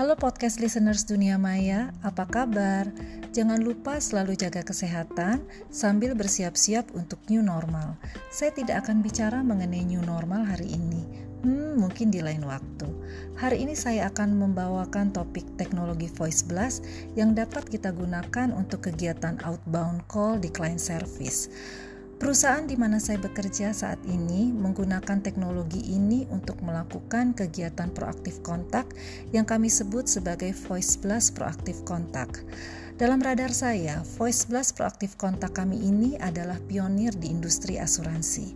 Halo podcast listeners dunia maya, apa kabar? Jangan lupa selalu jaga kesehatan sambil bersiap-siap untuk new normal. Saya tidak akan bicara mengenai new normal hari ini. Hmm, mungkin di lain waktu. Hari ini saya akan membawakan topik teknologi voice blast yang dapat kita gunakan untuk kegiatan outbound call di client service. Perusahaan di mana saya bekerja saat ini menggunakan teknologi ini untuk melakukan kegiatan proaktif kontak yang kami sebut sebagai Voice Blast Proaktif Kontak. Dalam radar saya, Voice Blast Proaktif Kontak kami ini adalah pionir di industri asuransi.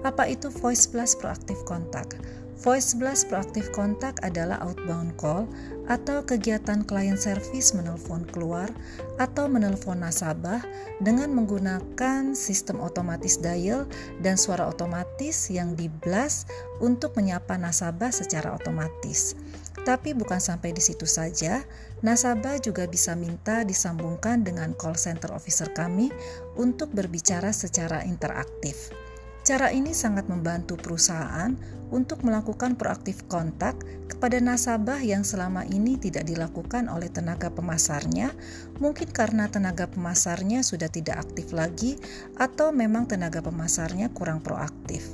Apa itu Voice Blast Proaktif Kontak? Voice Blast proaktif kontak adalah outbound call atau kegiatan client service menelpon keluar atau menelpon nasabah dengan menggunakan sistem otomatis dial dan suara otomatis yang di blast untuk menyapa nasabah secara otomatis. Tapi bukan sampai di situ saja, nasabah juga bisa minta disambungkan dengan call center officer kami untuk berbicara secara interaktif. Cara ini sangat membantu perusahaan untuk melakukan proaktif kontak kepada nasabah yang selama ini tidak dilakukan oleh tenaga pemasarnya, mungkin karena tenaga pemasarnya sudah tidak aktif lagi atau memang tenaga pemasarnya kurang proaktif.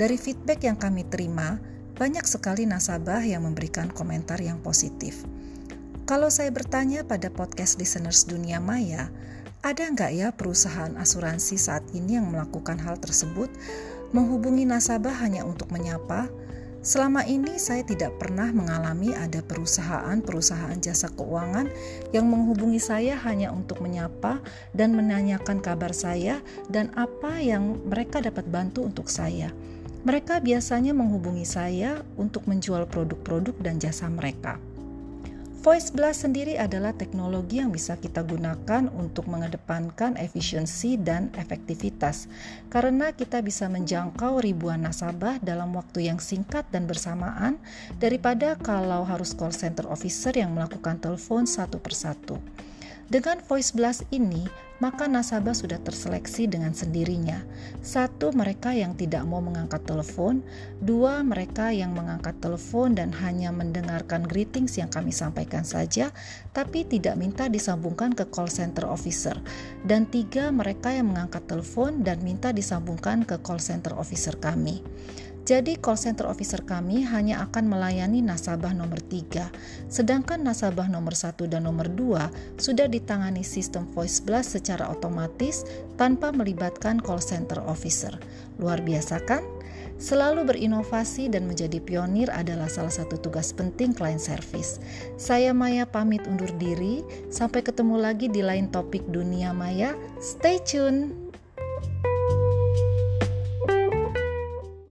Dari feedback yang kami terima, banyak sekali nasabah yang memberikan komentar yang positif. Kalau saya bertanya pada podcast listeners dunia maya, ada nggak ya perusahaan asuransi saat ini yang melakukan hal tersebut, menghubungi nasabah hanya untuk menyapa? Selama ini saya tidak pernah mengalami ada perusahaan-perusahaan jasa keuangan yang menghubungi saya hanya untuk menyapa dan menanyakan kabar saya dan apa yang mereka dapat bantu untuk saya. Mereka biasanya menghubungi saya untuk menjual produk-produk dan jasa mereka. Voice Blast sendiri adalah teknologi yang bisa kita gunakan untuk mengedepankan efisiensi dan efektivitas, karena kita bisa menjangkau ribuan nasabah dalam waktu yang singkat dan bersamaan daripada kalau harus call center officer yang melakukan telepon satu persatu. Dengan voice blast ini, maka nasabah sudah terseleksi dengan sendirinya. Satu, mereka yang tidak mau mengangkat telepon. Dua, mereka yang mengangkat telepon dan hanya mendengarkan greetings yang kami sampaikan saja, tapi tidak minta disambungkan ke call center officer. Dan tiga, mereka yang mengangkat telepon dan minta disambungkan ke call center officer kami. Jadi call center officer kami hanya akan melayani nasabah nomor 3, sedangkan nasabah nomor 1 dan nomor 2 sudah ditangani sistem voice blast secara otomatis tanpa melibatkan call center officer. Luar biasa kan? Selalu berinovasi dan menjadi pionir adalah salah satu tugas penting client service. Saya Maya pamit undur diri, sampai ketemu lagi di lain topik dunia maya. Stay tune.